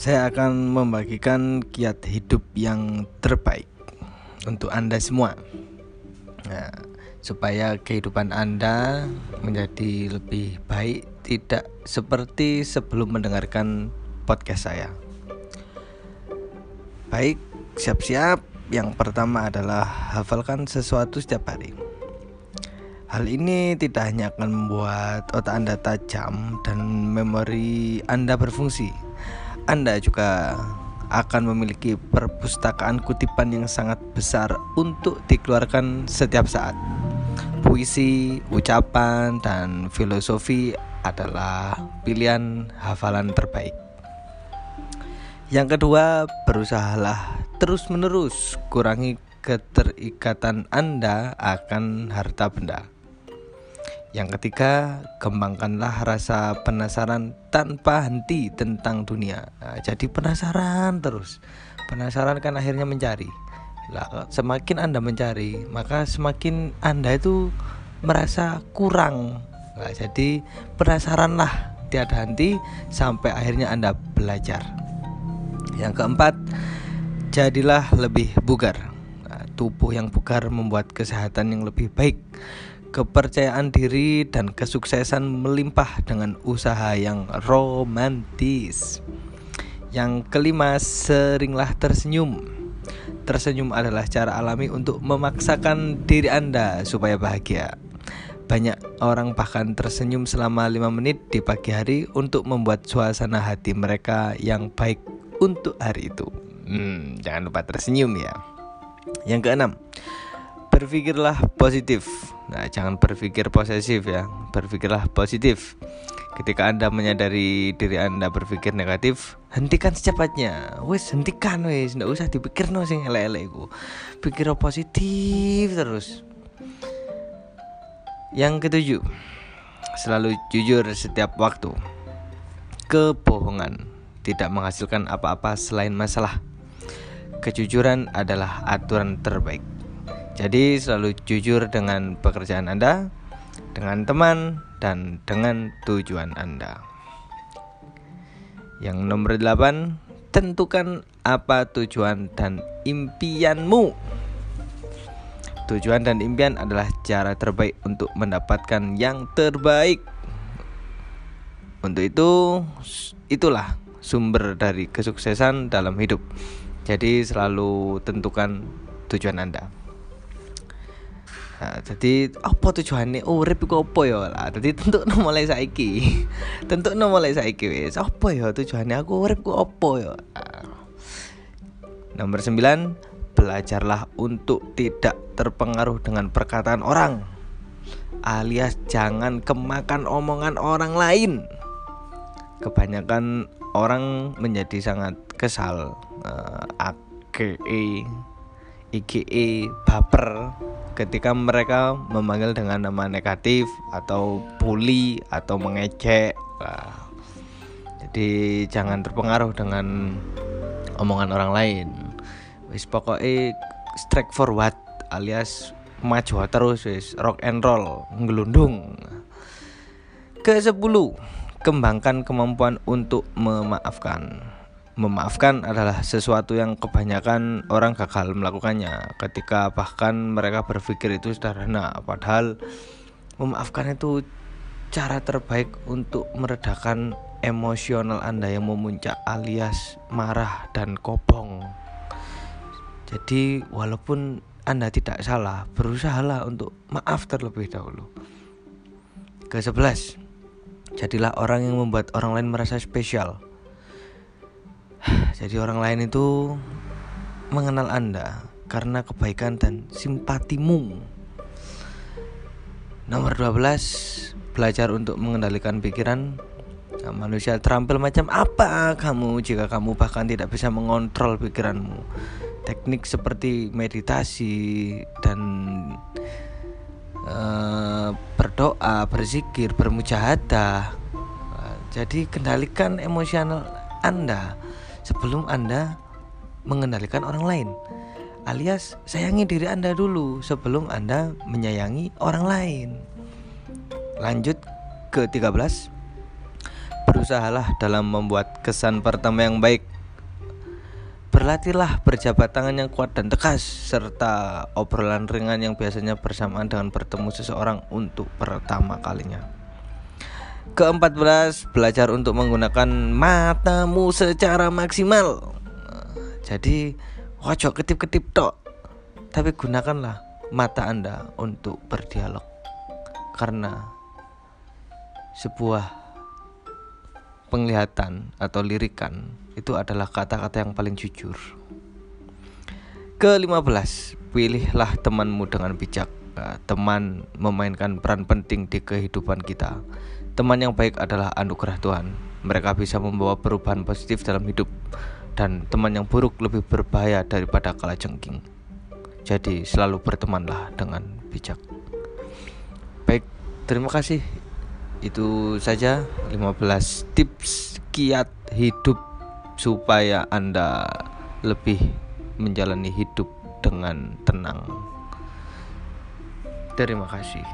saya akan membagikan kiat hidup yang terbaik untuk Anda semua. Nah, supaya kehidupan Anda menjadi lebih baik, tidak seperti sebelum mendengarkan podcast saya. Baik, siap-siap. Yang pertama adalah hafalkan sesuatu setiap hari. Hal ini tidak hanya akan membuat otak Anda tajam dan memori Anda berfungsi. Anda juga akan memiliki perpustakaan kutipan yang sangat besar untuk dikeluarkan setiap saat. Puisi, ucapan, dan filosofi adalah pilihan hafalan terbaik. Yang kedua, berusahalah terus-menerus kurangi keterikatan Anda akan harta benda. Yang ketiga, kembangkanlah rasa penasaran tanpa henti tentang dunia. Nah, jadi penasaran terus. Penasaran kan akhirnya mencari. Lah, semakin Anda mencari, maka semakin Anda itu merasa kurang. Nah, jadi penasaranlah tiada henti sampai akhirnya Anda belajar. Yang keempat, jadilah lebih bugar. Nah, tubuh yang bugar membuat kesehatan yang lebih baik kepercayaan diri dan kesuksesan melimpah dengan usaha yang romantis. Yang kelima, seringlah tersenyum. Tersenyum adalah cara alami untuk memaksakan diri Anda supaya bahagia. Banyak orang bahkan tersenyum selama 5 menit di pagi hari untuk membuat suasana hati mereka yang baik untuk hari itu. Hmm, jangan lupa tersenyum ya. Yang keenam, berpikirlah positif. Nah, jangan berpikir posesif ya. Berpikirlah positif. Ketika Anda menyadari diri Anda berpikir negatif, hentikan secepatnya. Wes, hentikan wes, ndak usah dipikir no sing elek-elek iku. Pikir positif terus. Yang ketujuh, selalu jujur setiap waktu. Kebohongan tidak menghasilkan apa-apa selain masalah. Kejujuran adalah aturan terbaik. Jadi selalu jujur dengan pekerjaan Anda, dengan teman, dan dengan tujuan Anda. Yang nomor 8, tentukan apa tujuan dan impianmu. Tujuan dan impian adalah cara terbaik untuk mendapatkan yang terbaik. Untuk itu, itulah sumber dari kesuksesan dalam hidup. Jadi selalu tentukan tujuan Anda. Nah, jadi apa tujuannya urip iku apa ya lah. Jadi tentu mulai saiki. tentu mulai saiki wis. Apa ya tujuannya aku urip ku apa ya? Nah. Nomor 9, belajarlah untuk tidak terpengaruh dengan perkataan orang. Alias jangan kemakan omongan orang lain. Kebanyakan orang menjadi sangat kesal uh, ake IGE baper ketika mereka memanggil dengan nama negatif atau bully atau mengejek. Nah, jadi jangan terpengaruh dengan omongan orang lain. Wis pokoknya strike forward alias maju terus wis rock and roll ngelundung. Ke 10 kembangkan kemampuan untuk memaafkan. Memaafkan adalah sesuatu yang kebanyakan orang gagal melakukannya ketika bahkan mereka berpikir itu sederhana padahal memaafkan itu cara terbaik untuk meredakan emosional Anda yang memuncak alias marah dan kopong. Jadi walaupun Anda tidak salah, berusahalah untuk maaf terlebih dahulu. Ke sebelas, jadilah orang yang membuat orang lain merasa spesial jadi orang lain itu mengenal Anda karena kebaikan dan simpatimu. Nomor 12, belajar untuk mengendalikan pikiran. Nah, manusia terampil macam apa kamu jika kamu bahkan tidak bisa mengontrol pikiranmu. Teknik seperti meditasi dan uh, berdoa, berzikir, bermujahadah. Jadi kendalikan emosional Anda sebelum Anda mengendalikan orang lain. Alias sayangi diri Anda dulu sebelum Anda menyayangi orang lain. Lanjut ke 13. berusahalah dalam membuat kesan pertama yang baik Berlatihlah berjabat tangan yang kuat dan tegas serta obrolan ringan yang biasanya bersamaan dengan bertemu seseorang untuk pertama kalinya. Keempat belas, belajar untuk menggunakan matamu secara maksimal. Jadi, wajah ketip-ketip tok. Tapi gunakanlah mata Anda untuk berdialog. Karena sebuah penglihatan atau lirikan itu adalah kata-kata yang paling jujur. Ke-15, pilihlah temanmu dengan bijak. Teman memainkan peran penting di kehidupan kita. Teman yang baik adalah anugerah Tuhan. Mereka bisa membawa perubahan positif dalam hidup dan teman yang buruk lebih berbahaya daripada kalajengking. Jadi selalu bertemanlah dengan bijak. Baik, terima kasih. Itu saja 15 tips kiat hidup supaya Anda lebih menjalani hidup dengan tenang. Terima kasih.